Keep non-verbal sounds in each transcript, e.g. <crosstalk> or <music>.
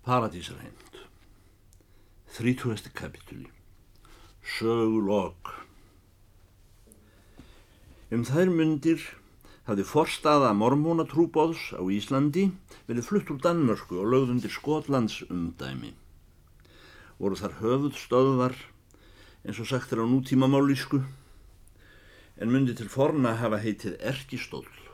Paradísarheimt Þrítúresti kapitúli Sögulokk Um þær myndir hafði forstaða mormónatrúbóðs á Íslandi verið flutt úr Danmörku og lögðundir Skotlands umdæmi. Voru þar höfuð stöðvar eins og sagt er á nútíma málísku en myndi til forna hafa heitið Erkistóll.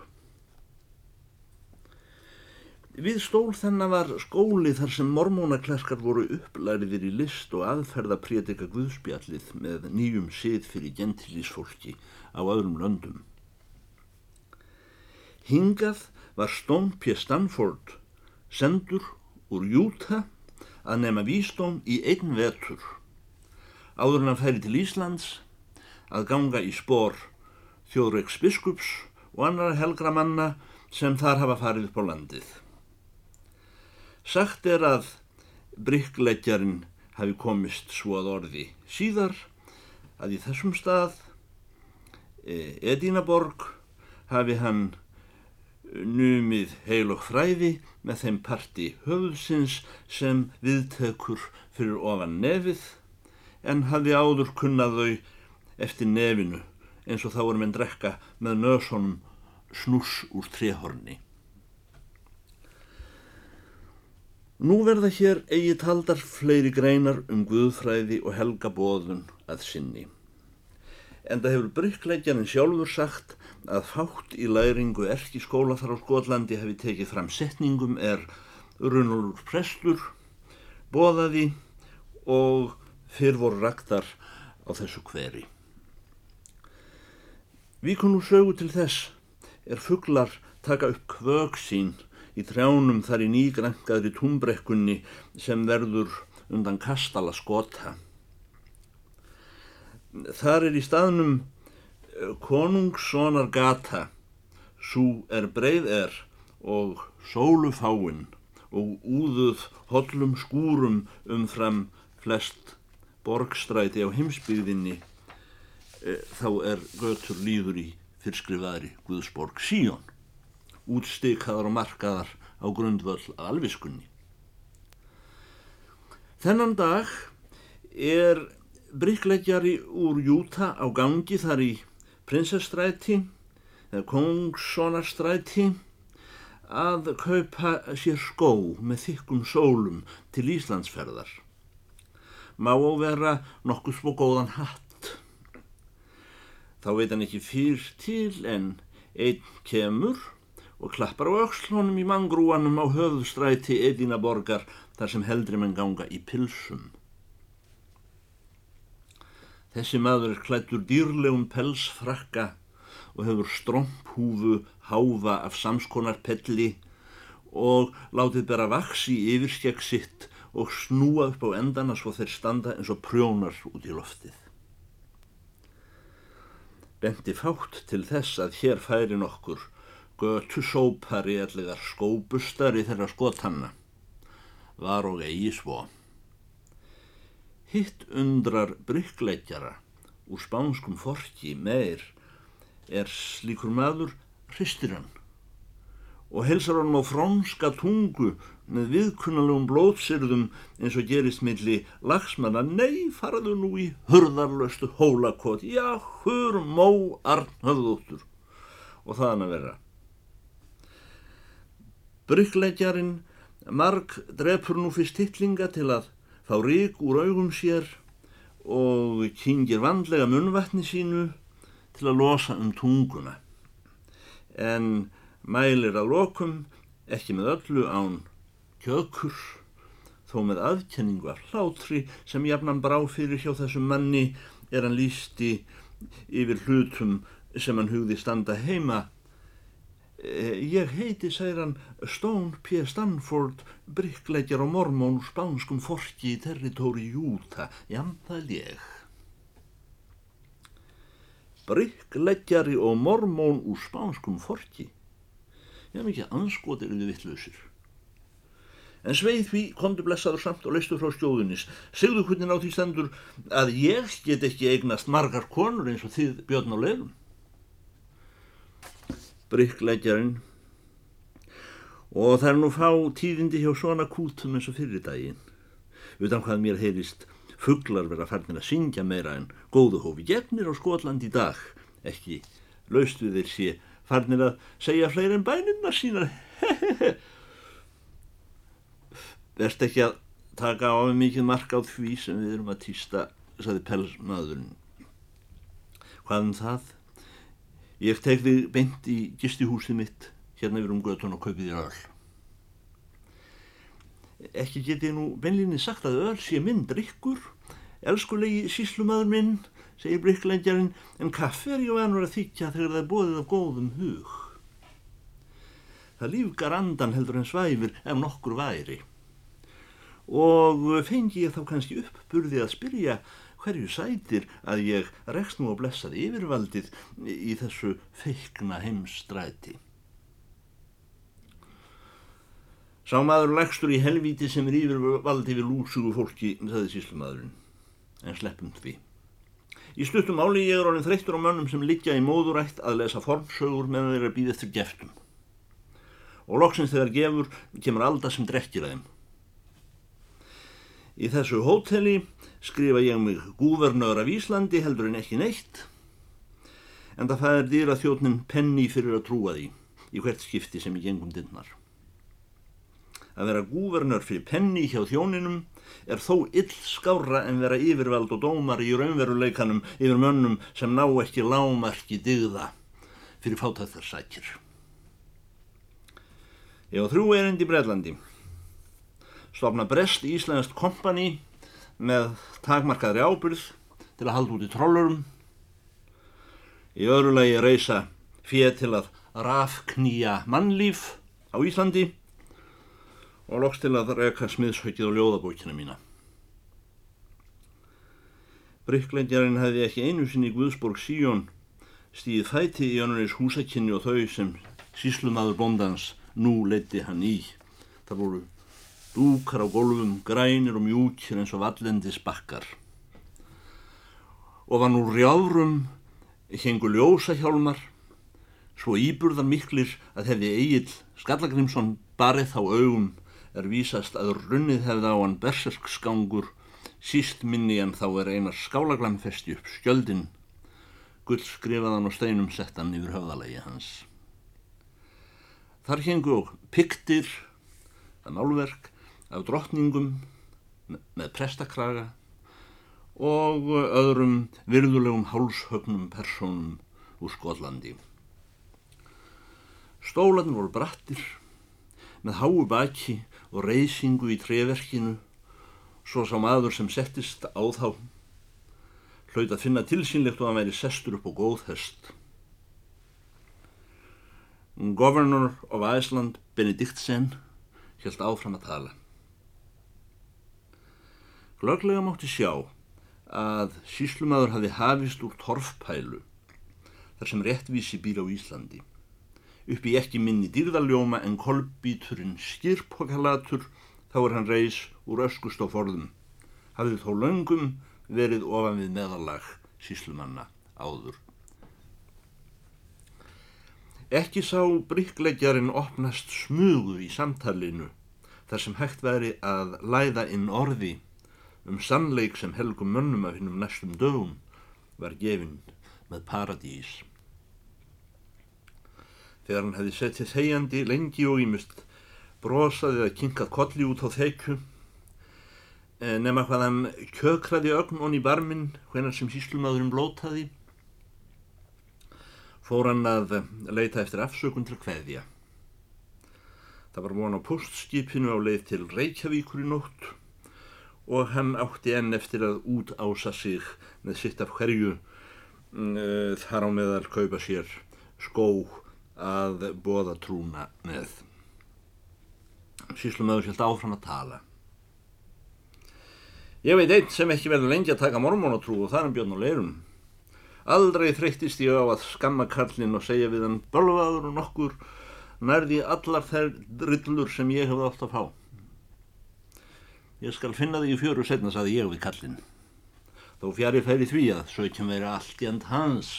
Við stól þennan var skóli þar sem mormónaklerkar voru upplæriðir í list og aðferða prétika guðspjallið með nýjum sið fyrir gentilísfólki á öðrum löndum. Hingað var P. Stanford sendur úr Júta að nefna vísdóm í einn vetur. Áður að færi til Íslands að ganga í spór þjóðreiks biskups og annara helgra manna sem þar hafa farið upp á landið. Sagt er að bryggleggjarinn hafi komist svo að orði síðar að í þessum stað e, Edínaborg hafi hann numið heil og fræði með þeim parti höfðsins sem viðtekur fyrir ofan nefið en hafi áður kunnaðau eftir nefinu eins og þá erum en drekka með nösunum snús úr trehorni. Nú verða hér eigi taldar fleiri greinar um Guðfræði og helgabóðun að sinni. En það hefur bryggleikjarinn sjálfur sagt að fátt í læringu erki skóla þar á Skotlandi hefði tekið fram setningum er Runolur Prestur, Bóðaði og fyrr voru raktar á þessu hveri. Víkun úr sögu til þess er fugglar taka upp kvög sín í trjánum þar í nýgrankaðri túmbrekkunni sem verður undan kastala skota. Þar er í staðnum eh, konungssonar gata, svo er breið er og sólufáinn og úðuð hollum skúrum umfram flest borgstræti á heimsbyggðinni, eh, þá er götur líður í fyrskrifaðri Guðsborg Síón útstikaðar og markaðar á grundvöld alviskunni. Þennan dag er bryggleggjari úr Júta á gangi þar í prinsestræti eða kongssonarstræti að kaupa sér skó með þykkum sólum til Íslandsferðar. Má vera nokkuð svo góðan hatt. Þá veit hann ekki fyrr til en einn kemur og klappar á aukslónum í mangrúanum á höfðstræti Edina borgar þar sem heldri menn ganga í pilsum. Þessi maður er klættur dýrlegum pelsfrakka og hefur stromphúfu háfa af samskonar pelli og látið bera vaks í yfirskegg sitt og snúa upp á endana svo þeir standa eins og prjónar út í loftið. Benti fátt til þess að hér færi nokkur götu sópari ellegar skóbustari þeirra skotanna. Var og eigi svo. Hitt undrar bryggleikjara úr spánskum forki meir er slíkur maður hristir hann og helsar hann á frónska tungu með viðkunnalegum blótsirðum eins og gerist milli lagsmanna. Nei farðu nú í hurðarlöstu hólakot. Já hur mó arnhöfðúttur og það hann að vera Bryggleggjarinn marg drefur nú fyrst hittlinga til að fá rík úr augum sér og kyngir vandlega munvatni sínu til að losa um tunguna. En mælir að lokum ekki með öllu án kjökur þó með aðkenningu af hlátri sem jafnan brá fyrir hjá þessum manni er hann lísti yfir hlutum sem hann hugði standa heima ég heiti, segir hann, Stone P. Stanford, bryggleikjar og mormón spánskum forki í territóri Júta. Jam, það er ég. Bryggleikjari og mormón úr spánskum forki? Ég hef mikið anskotir við vittlausir. En sveið því komdu blessaður samt og leistu frá skjóðunis. Segðu hvernig á því stendur að ég get ekki eignast margar konur eins og þið björn á leirum bryggleggjarinn Og það er nú fá tíðindi hjá svona kútum eins og fyrir daginn. Utan hvað mér heyrist fugglar vera færðin að syngja meira en góðu hófi gefnir á Skotland í dag. Ekki laustu þeir sé færðin að segja fleiri en bænirna sínar. <laughs> Verst ekki að taka á mikið mark á því sem við erum að týsta, saði pelsmaðurinn. Hvað um það? Ég tek þig beint í gistihúsið mitt hérna yfir um götun og kaupið þér öll. Ekki geti nú benlinni sagt að öll sé minn drikkur, elskulegi síslumadur minn, segir brikklændjarinn, en kaffe er ég vanur að þykja þegar það er bóðið af góðum hug. Það lífgar andan heldur en svæfir ef nokkur væri. Og fengi ég þá kannski uppburði að spyrja hverju sætir að ég rekst nú að blessað yfirvaldið í þessu feikna heimstræti. Sá maður legstur í helvíti sem er yfirvaldi við lúsugu fólki, þaði síslumadurinn, en sleppum því. Í stuttum áli ég er orðin þreyttur á mönnum sem liggja í móðurætt að lesa formsögur meðan þeir eru að býða eftir geftum. Og loksins þegar gefur kemur alda sem drekkir að þeim. Í þessu hóteli skrifa ég mig gúvernör af Íslandi heldur en ekki neitt, en það fæðir dýra þjóttnin penni fyrir að trúa því í hvert skipti sem ég gengum dinnar. Að vera gúvernör fyrir penni hjá þjóninum er þó ill skára en vera yfirvald og dómar í raunveruleikanum yfir mönnum sem ná ekki lámarki digða fyrir fátættar sækir. Ég á þrjú erind í Breitlandi. Stofna Brest Íslandst kompani með takmarkaðri ábyrð til að halda út í trollurum. Í öðru lagi reysa fér til að rafknýja mannlíf á Íslandi og loks til að reyka smiðshaukið á ljóðabókina mína. Bryggleindjarinn hefði ekki einu sinni í Guðsborg Síjón stíð fæti í önuris húsakinni og þau sem síslumadur bondans nú leiti hann í. Það voru dúkar á gólfum, grænir og mjúkir eins og vallendis bakkar. Og var nú rjáðrum, hengu ljósahjálmar, svo íburðan miklir að hefði Egil Skallagrimsson barið þá augum er vísast að runnið hefði á hann berserksgangur, síst minni en þá er einar skálaglamfesti upp skjöldin, gull skrifaðan og steinum settan yfir höfðalegi hans. Þar hengu og piktir, það málverk, af drottningum með prestakraga og öðrum virðulegum hálshögnum personum úr Skotlandi. Stólan voru brattir með háu baki og reysingu í treverkinu svo sá maður sem settist á þá hlaut að finna tilsynlegt og að væri sestur upp á góðhest. Governor of Iceland Benediktsen held áfram að tala. Glöglega mátti sjá að síslumadur hafi hafist úr torfpælu þar sem réttvísi býr á Íslandi upp í ekki minni dýrðaljóma en kolbíturinn skirpokalatur þá er hann reys úr öskust á forðum. Hafið þó löngum verið ofan við meðalag síslumanna áður. Ekki sá bryggleggjarinn opnast smugu í samtalinu þar sem hægt veri að læða inn orði um sannleik sem helgum mönnum af hinnum næstum dögum var gefinn með paradís. Þegar hann hefði settið þegjandi lengi og ímust brosaði að kynkað kolli út á þeikju eh, nema hvað hann kökraði ögn onni barminn hvenar sem síslumadurinn blótaði fór hann að leita eftir afsökun til hveðja. Það var von á postskipinu á leið til Reykjavíkur í nótt og hann átti enn eftir að út ása sig með sitt af hverju uh, þar á meðal kaupa sér skó að bóða trúna með. Síslumöður sjálft áfram að tala. Ég veit einn sem ekki verður lengi að taka mormónatrú og það er björn og leirum. Aldrei þreyttist ég á að skamma kallin og segja við hann bölvaður og nokkur nærði allar þær drillur sem ég hefði átt að fá. Ég skal finna þig í fjöru setna, saði ég við kallin. Þó fjari færi því að sökjum veri allt í and hans.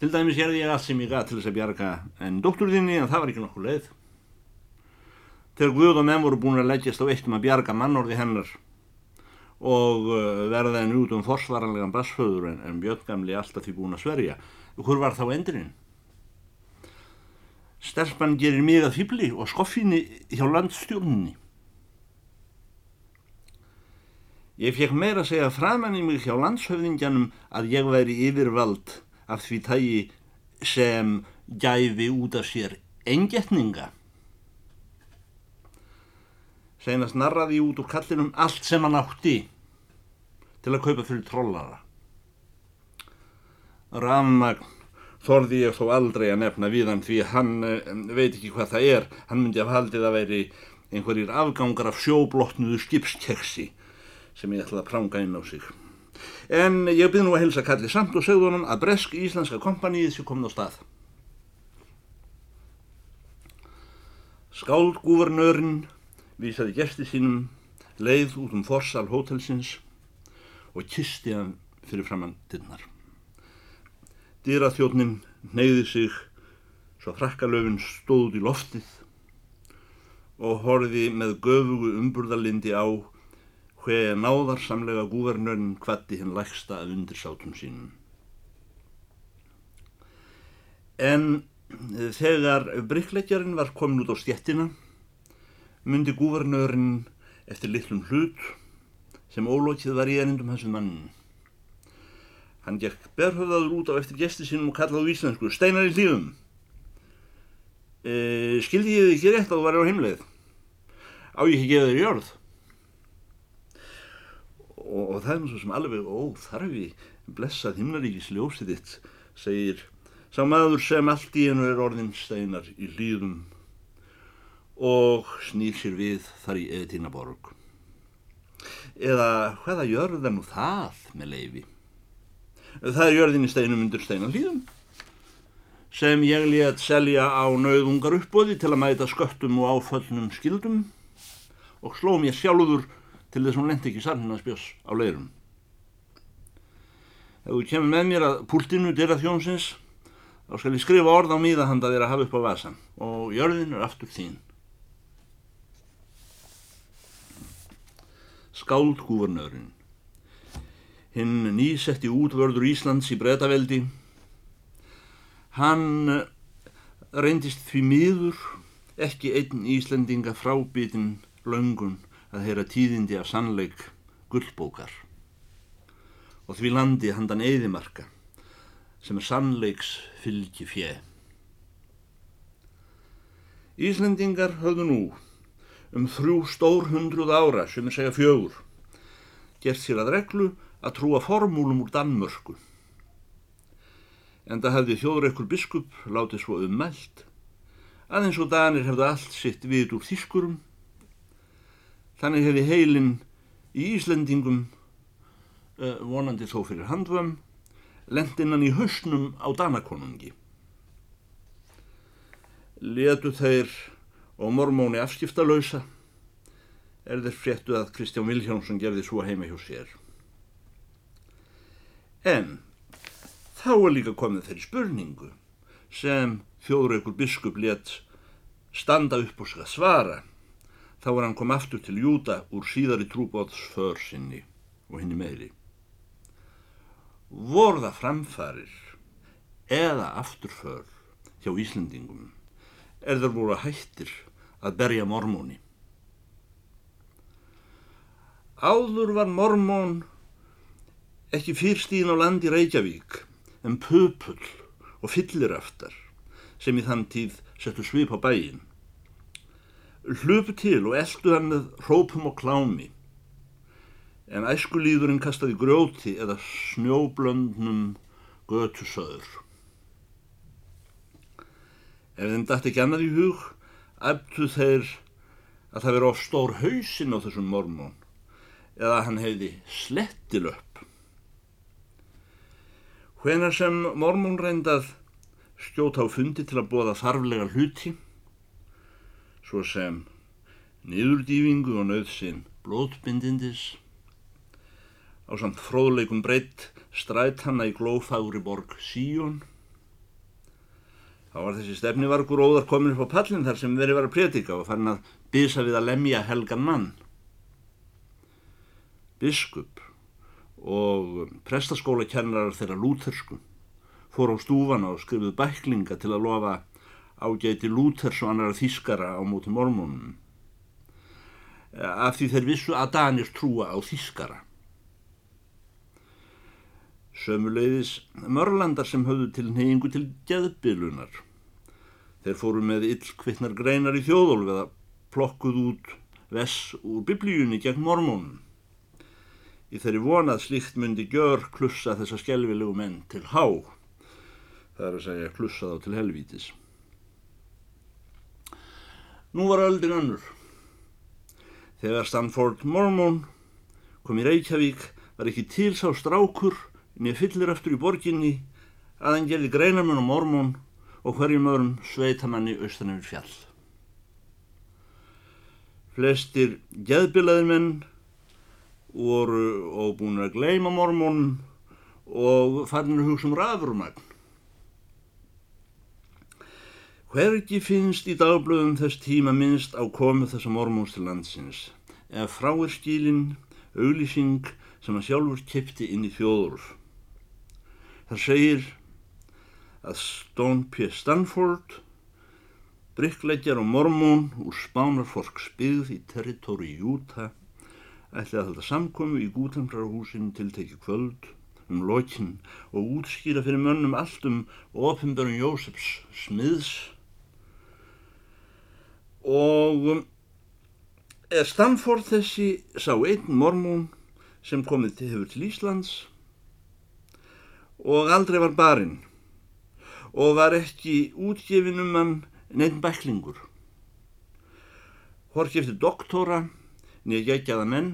Til dæmis gerði ég allt sem ég gæti til þess að bjarga en dótturðinni en það var ekki nokkuð leið. Þegar Guð og menn voru búin að leggjast á eittum að bjarga mannorði hennar og uh, verða henni út um forsvaranlegan bassföður en, en Björn gamli alltaf því búin að sverja. Hvor var þá endurinn? Stelpan gerir mig að fýbli og skoffinni hjá landstjórnni. Ég fekk meira að segja framann í mig hjá landshöfðingjanum að ég væri yfirvald af því tægi sem gæfi út af sér engetninga. Seinast narraði út úr kallinum allt sem hann átti til að kaupa fyrir trollara. Rafmagn þorði ég þó aldrei að nefna við hann því hann uh, veit ekki hvað það er hann myndi af haldið að veri einhverjir afgangar af sjóblotnuðu skipskeksi sem ég ætlaði að pranga inn á sig. En ég byrði nú að helsa Kalli samt og segðu honum að Bresk Íslandska kompaníið sé komin á stað. Skáldgúvernörinn vísaði gesti sínum leið út um forsal hótelsins og kisti hann fyrir framann dinnar Dýraþjóðnin neyði sig svo frakkalöfin stóð í loftið og horfi með göfugu umburðalindi á hver náðarsamlega gúvernörn hvati hinn læksta að undirsátum sínum. En þegar bryggleggjarinn var komin út á stjettina myndi gúvernörn eftir litlum hlut sem ólókið var í erindum þessum mannin. Hann gekk berhöfðaður út á eftir gesti sínum og kallaði íslensku Steinar í hlýðum. E, skildi ég þið ekki rétt að þú væri á heimleið? Á ég ekki geða þér jörð? Og, og það er mjög svo sem alveg óþarfi blessað himnaríkis ljósið þitt, segir sá maður sem allt í hennu er orðin Steinar í hlýðum og snýr sér við þar í Edinaborg. Eða hvaða jörð er nú það með leifi? Það er jörðin í steinum undir steinanlýðum sem ég létt selja á nauðungar uppbóði til að mæta sköttum og áföllnum skildum og sló mér sjálfur til þess að hún lendi ekki sanninarsbjós á leirum. Ef þú kemur með mér að púltinu dyrra þjónsins þá skal ég skrifa orð á míða handa þér að hafa upp á vasan og jörðin er aftur þín. Skáldgúvernörinn hinn nýsetti útvörður Íslands í breytaveldi. Hann eh, reyndist því miður ekki einn Íslendinga frábítinn laungun að heyra tíðindi af sannleik gullbókar og því landi handan eðimarka sem er sannleiks fylgi fjö. Íslendingar höfðu nú um þrjú stór hundruð ára sem er segja fjögur gert sér að reglu að trúa formúlum úr Danmörku. En það hefði þjóðreikur biskup látið svo ummælt að eins og Danir hefði allt sitt við úr þýskurum. Þannig hefði heilin í Íslendingum, uh, vonandi þó fyrir handvam, lendinnan í höstnum á Danakonungi. Letu þeir og mormóni afskiptalösa er þeir fréttu að Kristján Viljánsson gerði svo heima hjá sér. En þá er líka komið þeirri spurningu sem þjóðraukur biskup let standa upp og skal svara. Þá er hann kom aftur til Júta úr síðari trúbóðsför sinni og henni meiri. Vorða framfarir eða afturför hjá Íslandingum er þar voru hættir að berja mormóni. Áður var mormón ekki fyrstíðin á landi Reykjavík en pöpull og fylliraftar sem í þann tíð settu svip á bæin. Hlupu til og eldu hann með rópum og klámi en æskulíðurinn kastaði grjóti eða snjóblöndnum götusöður. Ef þeim dætti ekki annað í hug, æptu þeir að það veri of stór hausin á þessum mormón eða hann hefði slettilöpp Hvenar sem mormón reyndað skjóta á fundi til að bóða þarflega hluti, svo sem niðurdýfingu og nöðsinn blótbindindis, á samt fróðleikum breytt stræt hanna í glófagri borg Síjón Þá var þessi stefnivargur óðar komin upp á pallin þar sem verið var að prétika og fann að bysa við að lemja helgan mann. Biskup og prestaskóla kennarar þeirra lúthersku fór á stúfana og skrifuð bæklinga til að lofa ágæti lúthers og annar þískara á móti mormónum. Af því þeir vissu að Danir trúa á þískara. Sömuleiðis mörlandar sem höfðu til neyingu til geðbilunar. Þeir fóru með illkvittnar greinar í þjóðólf eða plokkuð út vess úr biblíunni gegn mormónum. Í þeirri vonað slíkt myndi gjör klussa þessa skjálfilegu menn til há. Það er að segja klussa þá til helvítis. Nú var öldin önnur. Þegar Stanford Mormon kom í Reykjavík var ekki til sá strákur niður fyllir eftir í borginni að hann gerði greinarmun og mormón og hverjum öðrum sveitamanni austan yfir fjall. Flestir geðbilaðir menn voru og búin að gleima mormónum og farin að hugsa um rafurmagn. Hvergi finnst í dagblöðum þess tíma minnst á komu þessa mormóns til landsins, eða fráir skílinn, auglýsing sem hann sjálfur kipti inn í þjóður. Það segir að Stone P. Stanford, bryggleggjar og mormón úr Spánarforks byggð í territóri Júta, ætli að þetta samkomi í Gútenbrarhúsin tilteki kvöld um lokinn og útskýra fyrir mönnum allt um ofinbjörn Jósefs smiðs og um, Stanford þessi sá einn mormón sem komið til hefur til Íslands? Og aldrei var barinn. Og var ekki útgefin um hann neitt bæklingur. Horki eftir doktora, nýja geggjaða menn,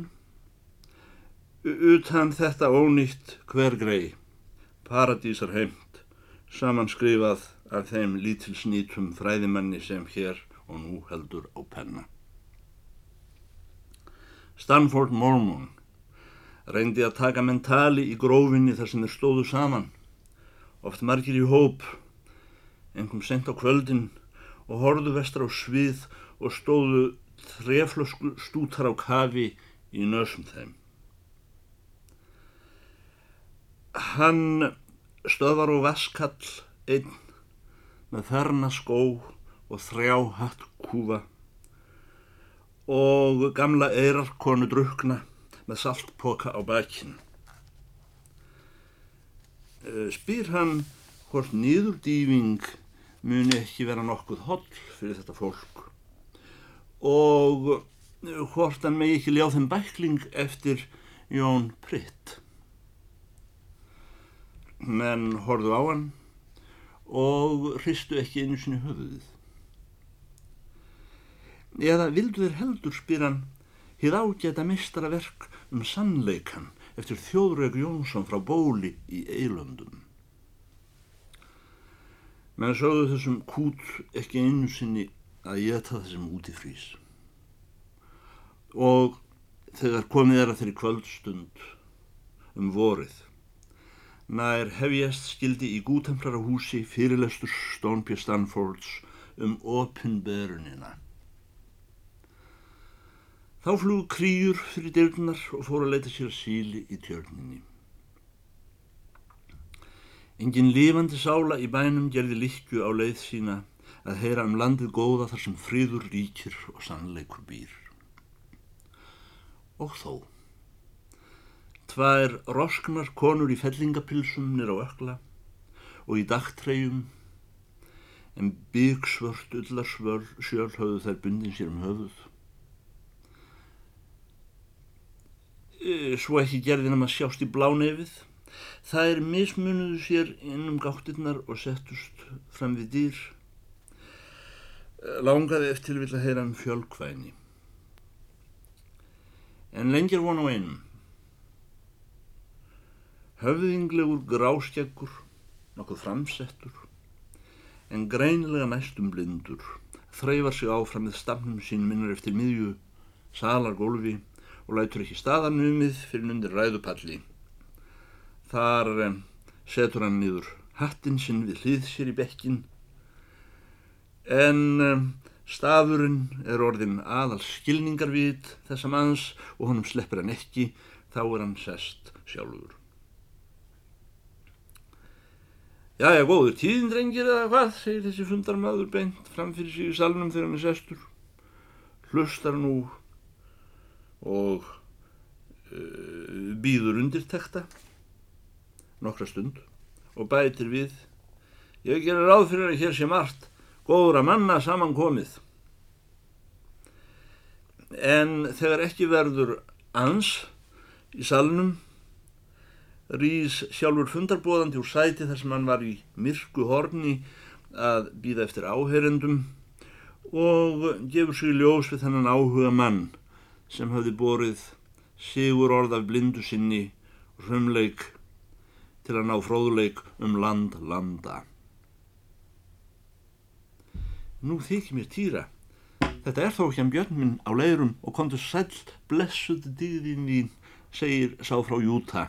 utan þetta ónýtt hver grei, paradísar heimt, samanskrifað af þeim lítilsnýtum fræðimanni sem hér og nú heldur á penna. Stanford Mormon reyndi að taka mentali í grófinni þar sem þeir stóðu saman, oft margir í hóp, engum sent á kvöldin og horðu vestra á svið og stóðu þreflösku stútar á kafi í nösum þeim. Hann stöðvar og vaskall einn með ferna skó og þrjá hatt kúfa og gamla eirarkonu drukna með saltpoka á bakinn. Eh, spyr hann hvort nýðurdýfing muni ekki vera nokkuð holl fyrir þetta fólk og eh, hvort hann megi ekki ljá þeim bækling eftir Jón Pritt. Menn horðu á hann og hristu ekki einu sinni höfuðið. Eða vildu þeir heldur spyr hann hið ágæta mistarverk um sannleikan eftir þjóðrög Jónsson frá bóli í Eilöndum. Menn sögðu þessum kút ekki einu sinni að ég það þessum út í frís. Og þegar komið er að þeirri kvöldstund um vorið, nær hefjast skildi í gútemflara húsi fyrirlestur Stónpjö Stanfords um opinberunina. Þá flúðu krýjur fyrir dyrnar og fóru að leita sér síli í tjörninni. Engin lifandi sála í bænum gerði likku á leið sína að heyra um landið góða þar sem fríður ríkir og sannleikur býr. Og þó. Tvær rosknar konur í fellingapilsum nýra á ökla og í dagtreyjum en byggsvört ullarsvöl sjöl höfðu þær bundin sér um höfuð svo ekki gerði hann að sjást í blánefið. Það er mismunuðu sér innum gáttirnar og settust fram við dýr. Langaði eftir vil að heyra um fjölkvæni. En lengir von á einum. Höfðinglegur gráskjeggur, nokkuð framsettur, en greinilega næstum blindur, þreyfar sig áfram með stafnum sín minnur eftir miðju, salargólfi og lætur ekki staðanumið fyrir undir ræðupalli. Þar setur hann niður hattinn sinn við hlið sér í bekkin, en um, stafurinn er orðin aðal skilningarvit þessa manns og honum sleppur hann ekki, þá er hann sest sjálfur. Já, já, góður tíðin drengir eða hvað, segir þessi fundarmadur beint framfyrir í salnum þegar hann er sestur. Hlustar nú og uh, býður undirtekta nokkra stund og bætir við ég gerir ráð fyrir að hér sé margt góður að manna samankomið. En þegar ekki verður ans í salnum rýs sjálfur fundarbóðandi úr sæti þar sem hann var í myrku horni að býða eftir áherendum og gefur sig ljós við þennan áhuga mann sem hafði borið sigur orð af blindu sinni hrumleik til að ná fróðuleik um land landa. Nú þykir mér týra. Þetta er þó ekki hann björn minn á leirum og komdu sæl blessuð dýðin þín, segir sá frá Júta.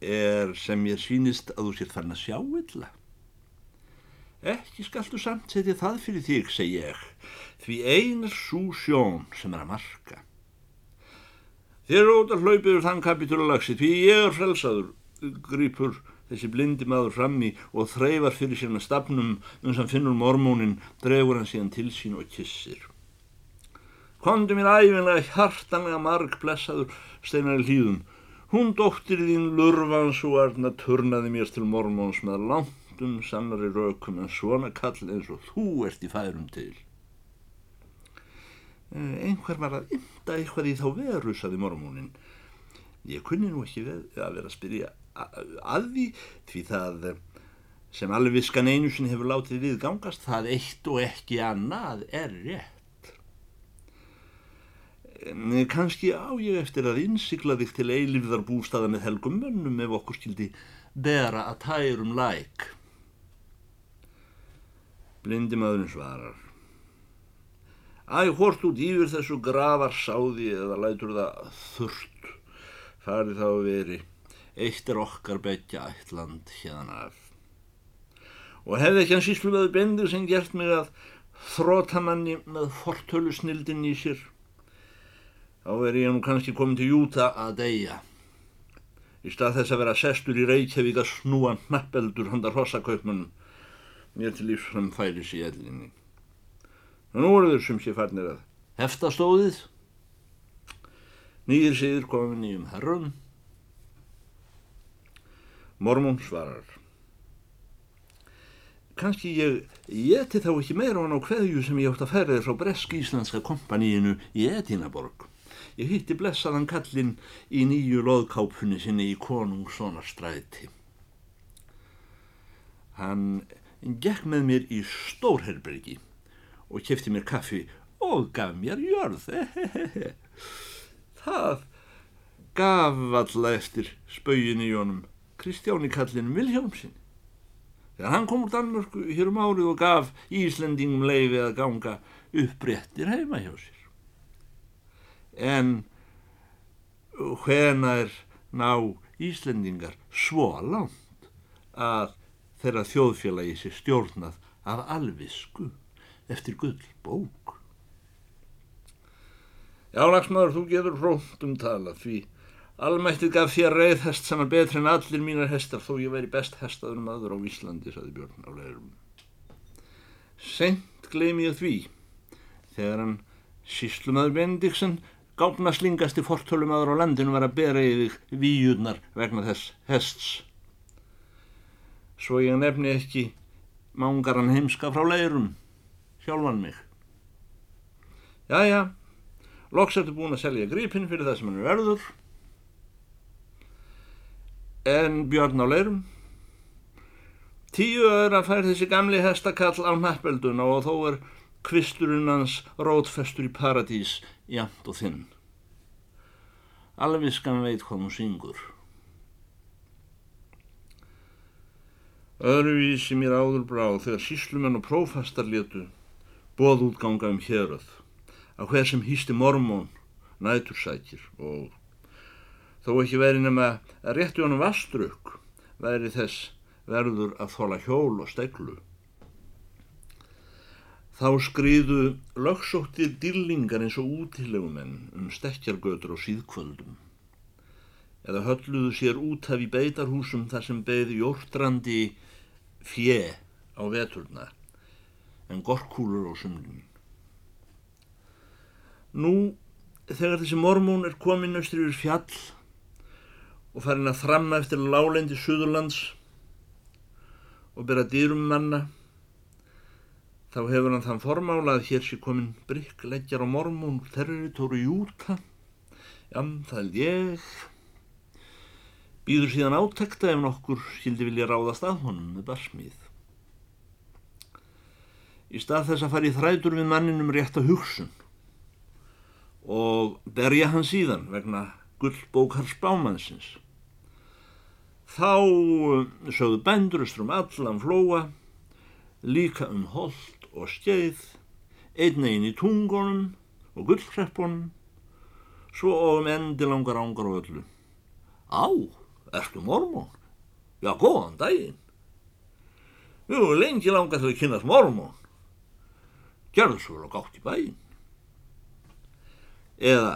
Er sem ég sínist að þú sér fann að sjá illa? Ekki skaltu samt setja það fyrir þig, segi ég, því ein er svo sjón sem er að marka. Þér er ótaf hlaupið úr þann kapitúralagsi, því ég er frelsaður, grýpur þessi blindi maður frammi og þreyfar fyrir sér með stafnum uns hann finnur mormónin, dregur hann síðan til sín og kissir. Kondu mér æfinlega hjartanlega marg blessaður steinar í hlýðum. Hún dóttir þín lurfans og arna turnaði mér til mormóns með langt öllum sannari rökum en svona kall eins og þú ert í færum til. Eh, einhver var að ymda eitthvað í þá veru, saði mormónin. Ég kunni nú ekki að vera að spyrja að því, því það sem alveg viskan einu sinni hefur látið við gangast, það eitt og ekki annað er rétt. Kanski á ég eftir að innsikla þig til eilifðar bústaða með helgum mönnum ef okkur skildi bera að tærum læk. Blindi maðurinn svarar. Æ, hvort út yfir þessu gravar sáði eða lætur það þurrt, farið þá veri, eitt er okkar betja ætland hérna af. Og hefði ekki hann sísluðaði bendir sem gert mig að þrótamanni með fortölu snildin í sér, þá er ég nú kannski komin til Júta að deyja. Í stað þess að vera sestur í Reykjavík að snúa nappeldur handar hossakaupmunum, mér til lífsfram færis í ellinni. Og nú eru þau sem sé farnir að heftastóðið, nýjir síður komið nýjum herrum. Mormón svarar. Kanski ég geti þá ekki meira á hverju sem ég átt að ferða frá Bresk-Íslandska kompaníinu í Edinaborg. Ég hitti blessaðan kallinn í nýju loðkápunni sinni í konungssonarstræti. Hann gekk með mér í stórherbergi og kefti mér kaffi og gaf mér jörð. <laughs> Það gaf alla eftir spauðin í honum Kristjáni kallin Viljámsin. Þegar hann kom úr Danmörku hér um árið og gaf Íslendingum leiði að ganga uppréttir heima hjá sér. En hvenar ná Íslendingar svo langt að þeirra þjóðfélagi sé stjórnað af alvisku eftir gull bók. Já, lagsmaður, þú getur hrótt um tala því almættið gaf þér reyðhest sem er betri en allir mínar hestar þó ég veri best hestaður maður á Íslandi, saði Björn á leirum. Sent gleym ég því þegar hann síslumadur Bendiksen gáfna slingast í fortölumadur á landinu var að bera í þig výjurnar vegna þess hests svo ég nefni ekki mángaran heimska frá leirum, sjálfan mig. Jæja, loks ertu búin að selja grípinn fyrir það sem hann er verður, en björn á leirum. Tíu öðra fær þessi gamli hestakall á nappelduna og þó er kvisturinn hans rótfestur í paradís jæmt og þinn. Alviskan veit hvað hún syngur. Öðruvísi mér áður bráð þegar síslumenn og prófastar letu bóðútganga um héröð að hver sem hýsti mormón nætursækir og þó ekki veri nema að rétti honum vastruk væri þess verður að þóla hjól og steglu. Þá skriðu lögsóttir dýrlingar eins og útilegumenn um stekkjargötur og síðkvöldum. Eða hölluðu sér út af í beitarhúsum þar sem beði jórtrandi fjö á veturna en gorkúlur á sumlum. Nú, þegar þessi mormón er komin austur yfir fjall og farin að þramma eftir lálendi Suðurlands og bera dýrum manna Þá hefur hann þann formála að hér sé komin bryggleggjar á mormún territóru Júta. Jam, það er ég. Býður síðan átekta ef nokkur skildi vilja ráðast að honum með barsmíð. Í stað þess að fara í þrætur við manninum rétt að hugsun og berja hann síðan vegna gullbókars bámannsins. Þá sögðu bændurustrum allan flóa, líka um hold og skeið, einnegin í tungunum og gullkreppunum, svo og um endi langar ángar og öllu. Á, ertu mormón? Já, góðan daginn. Við höfum lengi langað til að kynast mormón. Gerðu svo vel og gátt í bæinn. Eða,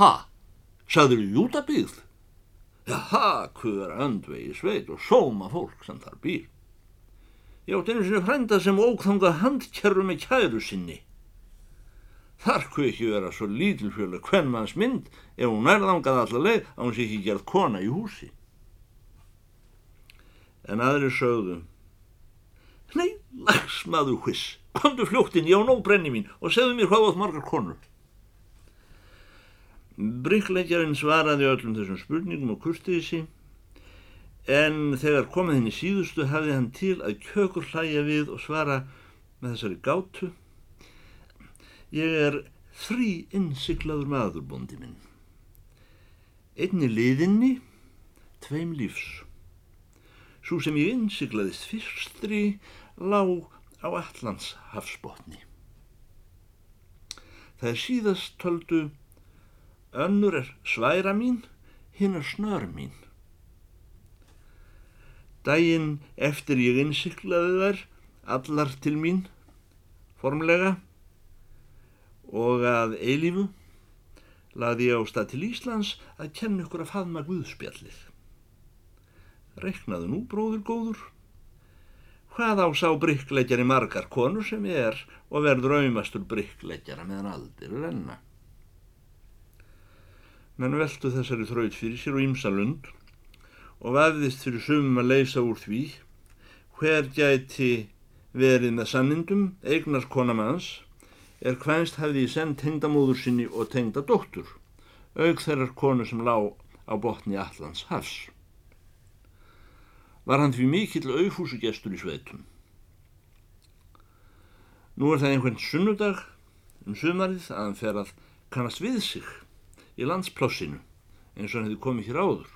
ha, sagður þú jútabíð? Já, ha, hver öndvegi sveit og sóma fólk sem þar býr. Ég átt einu sinni frænda sem ókþanga handkerru með kæru sinni. Þar hvað ekki vera svo lítilfjölu hvern manns mynd ef hún nærðangað allarleið að hún sé ekki gerð kona í húsi. En aðri sögðu, Nei, lagsmaðu hviss, komdu fljóttinn, ég á nóg brenni mín og segðu mér hvað átt margar konur. Bryggleikjarinn svaraði öllum þessum spurningum og kurtiði sín en þegar komið henni síðustu hafði hann til að kjökur hlæja við og svara með þessari gátu Ég er þrý innsiklaður maðurbóndi minn einni liðinni tveim lífs. Svo sem ég innsiklaðist fyrstri lág á Allands hafsbótni Það er síðast töldu önnur er sværa mín hinn er snör mín. Dægin eftir ég innsiklaði þær allar til mín formlega og að eilífu laði ég á stað til Íslands að kenna ykkur að faðma Guðspjallið. Reknaðu nú, bróður góður. Hvað á sá bryggleikjari margar konur sem ég er og verður auðmastur bryggleikjara meðan aldir renna. Menn veldu þessari þraut fyrir sér og ímsa lund og vafðist fyrir sumum að leysa úr því hver gæti verið með sannindum eignar konamanns er hvænst hafði í senn tengdamóður sinni og tengda dóttur auk þeirrar konu sem lág á botni Allands hafs. Var hann því mikill auðfúsugestur í sveitum. Nú er það einhvern sunnudag um sumarið að hann fer að kannast við sig í landsplássinu eins og hann hefði komið hér áður.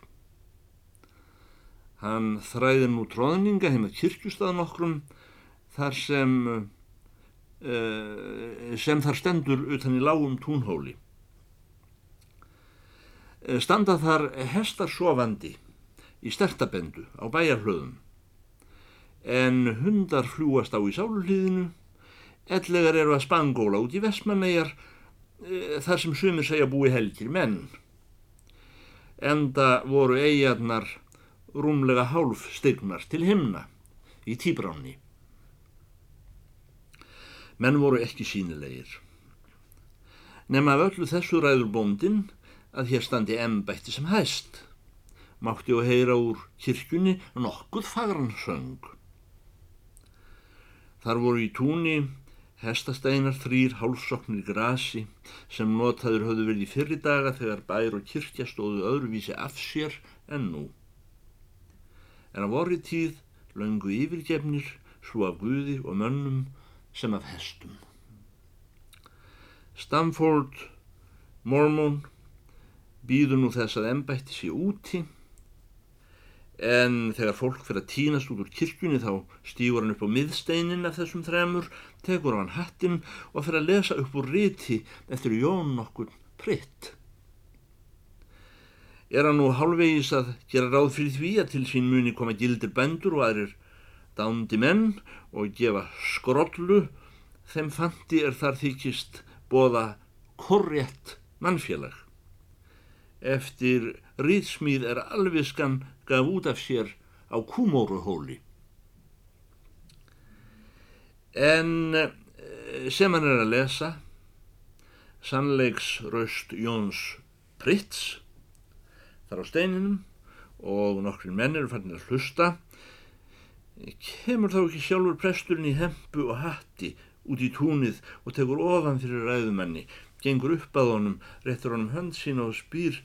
Hann þræði nú tróðninga heim að kirkjustafn okkurum þar sem, sem þar stendur utan í lágum túnhóli. Eh, standa þar hestar sofandi í stertabendu á bæjarhlöðum en hundar fljúast á í sáluhlýðinu, ellegar eru að spangóla út í Vestmannegar uh, þar sem sumir segja búi helgir menn. Enda voru eigarnar rúmlega hálf stygnar til himna í tíbránni. Menn voru ekki sínilegir. Nefn af öllu þessu ræður bóndin að hér standi embætti sem hæst. Mátti og heyra úr kirkjunni nokkuð fagran söng. Þar voru í túni hestasteinar þrýr hálfsoknir grasi sem notaður höfðu verið í fyrri daga þegar bær og kirkja stóðu öðruvísi af sér en nú en á vorri tíð löngu yfirgefnir svo af guði og mönnum sem af hestum. Stamford Mormon býður nú þess að ennbætti sé úti en þegar fólk fyrir að týnast út úr kirkjunni þá stýgur hann upp á miðsteinin af þessum þremur, tekur hann hattin og fyrir að lesa upp úr riti eftir Jón nokkur pritt er hann nú hálfvegis að gera ráð fyrir því að til sín muni koma gildir bendur og aðrir dándi menn og gefa skrollu þeim fandi er þar þykist bóða korrétt mannfélag. Eftir rýðsmíð er alviskan gaf út af sér á kúmóruhóli. En eh, sem hann er að lesa, sannleiks raust Jóns Pritts, þar á steininum og nokkrin menn eru fannir að hlusta, kemur þá ekki sjálfur presturinn í hempu og hatti út í túnið og tekur ofan fyrir ræðumanni, gengur upp að honum, réttur honum hönd sína og spýr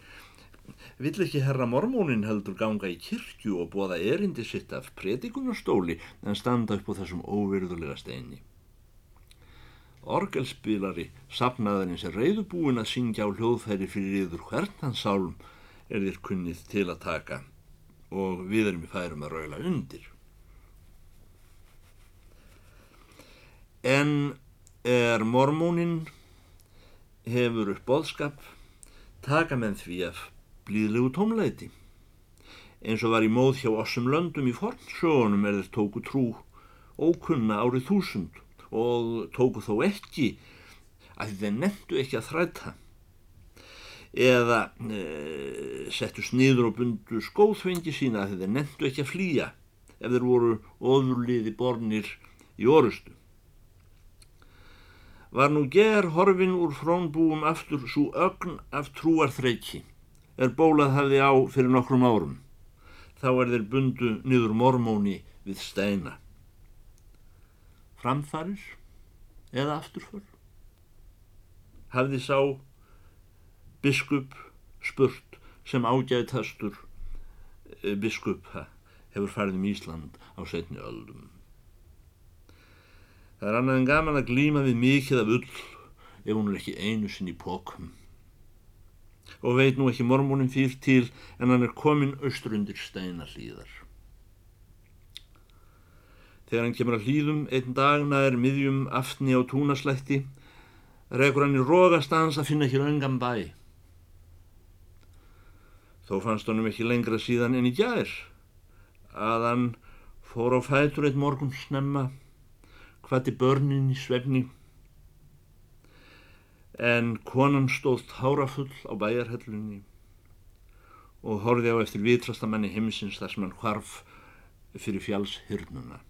Vill ekki herra mormónin heldur ganga í kirkju og bóða erindi sitt af predikunastóli en standa upp á þessum óvirðulega steini. Orgelspílari, sapnaðarins er reyðubúin að syngja á hljóðfæri fyrir yður hvernan sálm er þér kunnið til að taka og við erum í færum að raula undir. En er mormónin hefur upp boðskap, taka menn því að blíðlegu tómleiti. Eins og var í móð hjá ossum löndum í fornsögunum er þeir tóku trú ókunna árið þúsund og tóku þó ekki að þeir nefndu ekki að þræta eða e, settu sniður og bundu skóðfengi sína að þeir nefndu ekki að flýja ef þeir voru ofurliði bornir í orustu. Var nú ger horfin úr frónbúum aftur svo ögn af trúarþreiki er bólað hafði á fyrir nokkrum árum. Þá er þeir bundu niður mormóni við steina. Framfarir eða afturför? Hafði sá biskup spurt sem ágæðtastur eh, biskup hefur farið um Ísland á setni öldum. Það er annað en gaman að glýma við mikið af ull ef hún er ekki einu sinn í pókum og veit nú ekki mormónin fyrir til en hann er komin austrundir steina hlýðar. Þegar hann kemur að hlýðum einn dagna er miðjum aftni á túnaslætti rekur hann í rógastans að finna ekki raungan bæ. Þó fannst honum ekki lengra síðan en í gær að hann fór á fætur eitt morgun snemma hvati börnin í svefning en konan stóð tárafull á bæjarhellunni og horfið á eftir vitrastamenni heimsins þar sem hann hvarf fyrir fjálshyrnuna.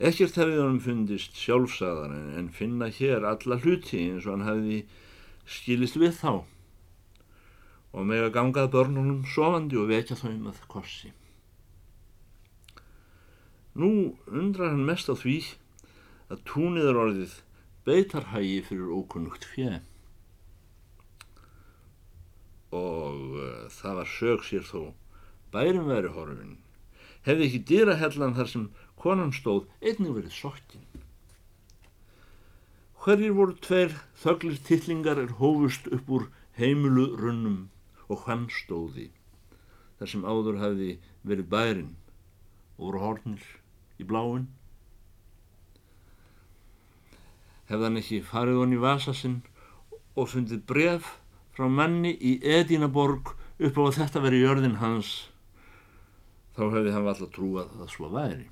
Ekkert hefði hann fundist sjálfsagðar en finna hér alla hluti eins og hann hefði skilist við þá og með að gangað börnunum sofandi og vekja þau með korsi. Nú undrar hann mest á því að túnið er orðið beitarhægi fyrir ókunnugt fjö og uh, það var sög sér þó. Bærum veri horfin hefði ekki dýrahellan þar sem konan stóð einnig verið sokkin. Hverjir voru tveir þöglir tillingar er hófust upp úr heimilu runnum og hann stóði þar sem áður hafi verið bærin og voru hornir í bláin hefði hann ekki farið hon í vasasinn og fundið bref frá manni í Edínaborg upp á að þetta veri jörðin hans þá hefði hann alltaf trúað að það svo væri.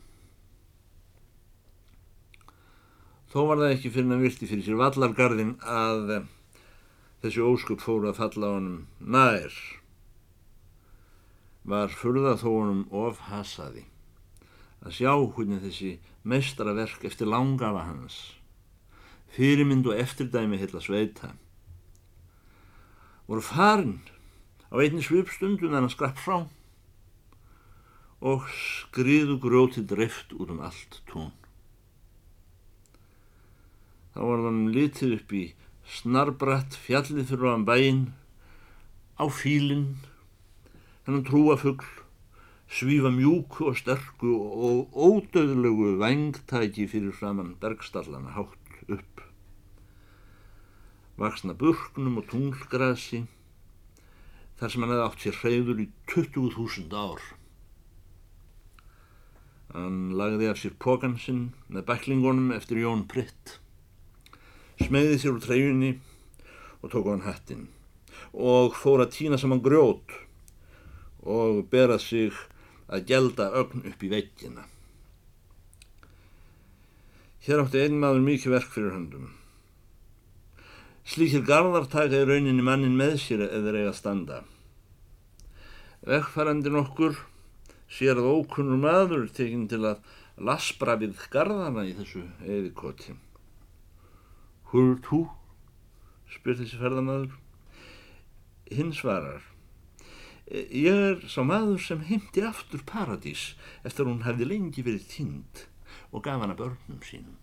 Þó var það ekki fyrir hann vilti fyrir sér vallargarðin að eh, þessi óskup fóru að falla á honum nær. Var furða þó honum of hasaði að sjá hvernig þessi mestraverk eftir langafa hans fyrirmynd og eftirdæmi heila sveita voru farin á einni svipstundun en að skrapp frá og skriðu gróti dreft út um allt tún. Þá var þann litið upp í snarbratt fjallið fyrir áan bæinn á fílinn hennan trúafugl svífa mjúku og sterku og ódöðlegu vengtæki fyrir framann bergstallana hátt upp. Vaksna burknum og tunglgrasi þar sem hann hefði átt sér hreyður í 20.000 ár. Hann lagði af sér pókansinn með bæklingunum eftir Jón Pritt smegði sér úr treyjunni og tók á hann hættin og fór að týna saman grjót og berað sig að gelda ögn upp í veggina Hér átti einn maður mikið verk fyrir höndum. Slíkir garðar taka í rauninni mannin með sér eða að standa. Vegfærandin okkur sér að ókunnur maður tekinn til að laspra við garðana í þessu eðikoti. Húr tú? spyr þessi ferðamaður. Hinn svarar. Ég er sá maður sem heimti aftur paradís eftir hún hefði lengi verið tínd og gaf hana börnum sínum.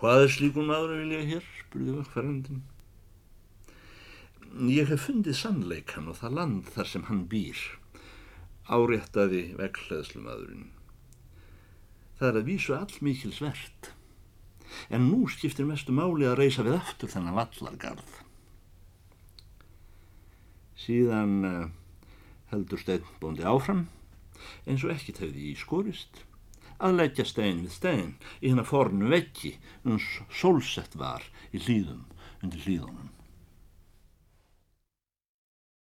Hvað er slíkun maður að vilja hér? spurði vökkfærandin. Ég hef fundið sannleikan og það land þar sem hann býr, áréttaði vekkleðslumadurinn. Það er að vísu all mikil svert, en nú skiptir mestu máli að reysa við aftur þennan vallargarð. Síðan uh, heldur stein bóndi áfram, eins og ekkit hefði í skorist að leggja stein við stein í hennar fornu veggi uns sólsett var í hlýðum undir hlýðunum.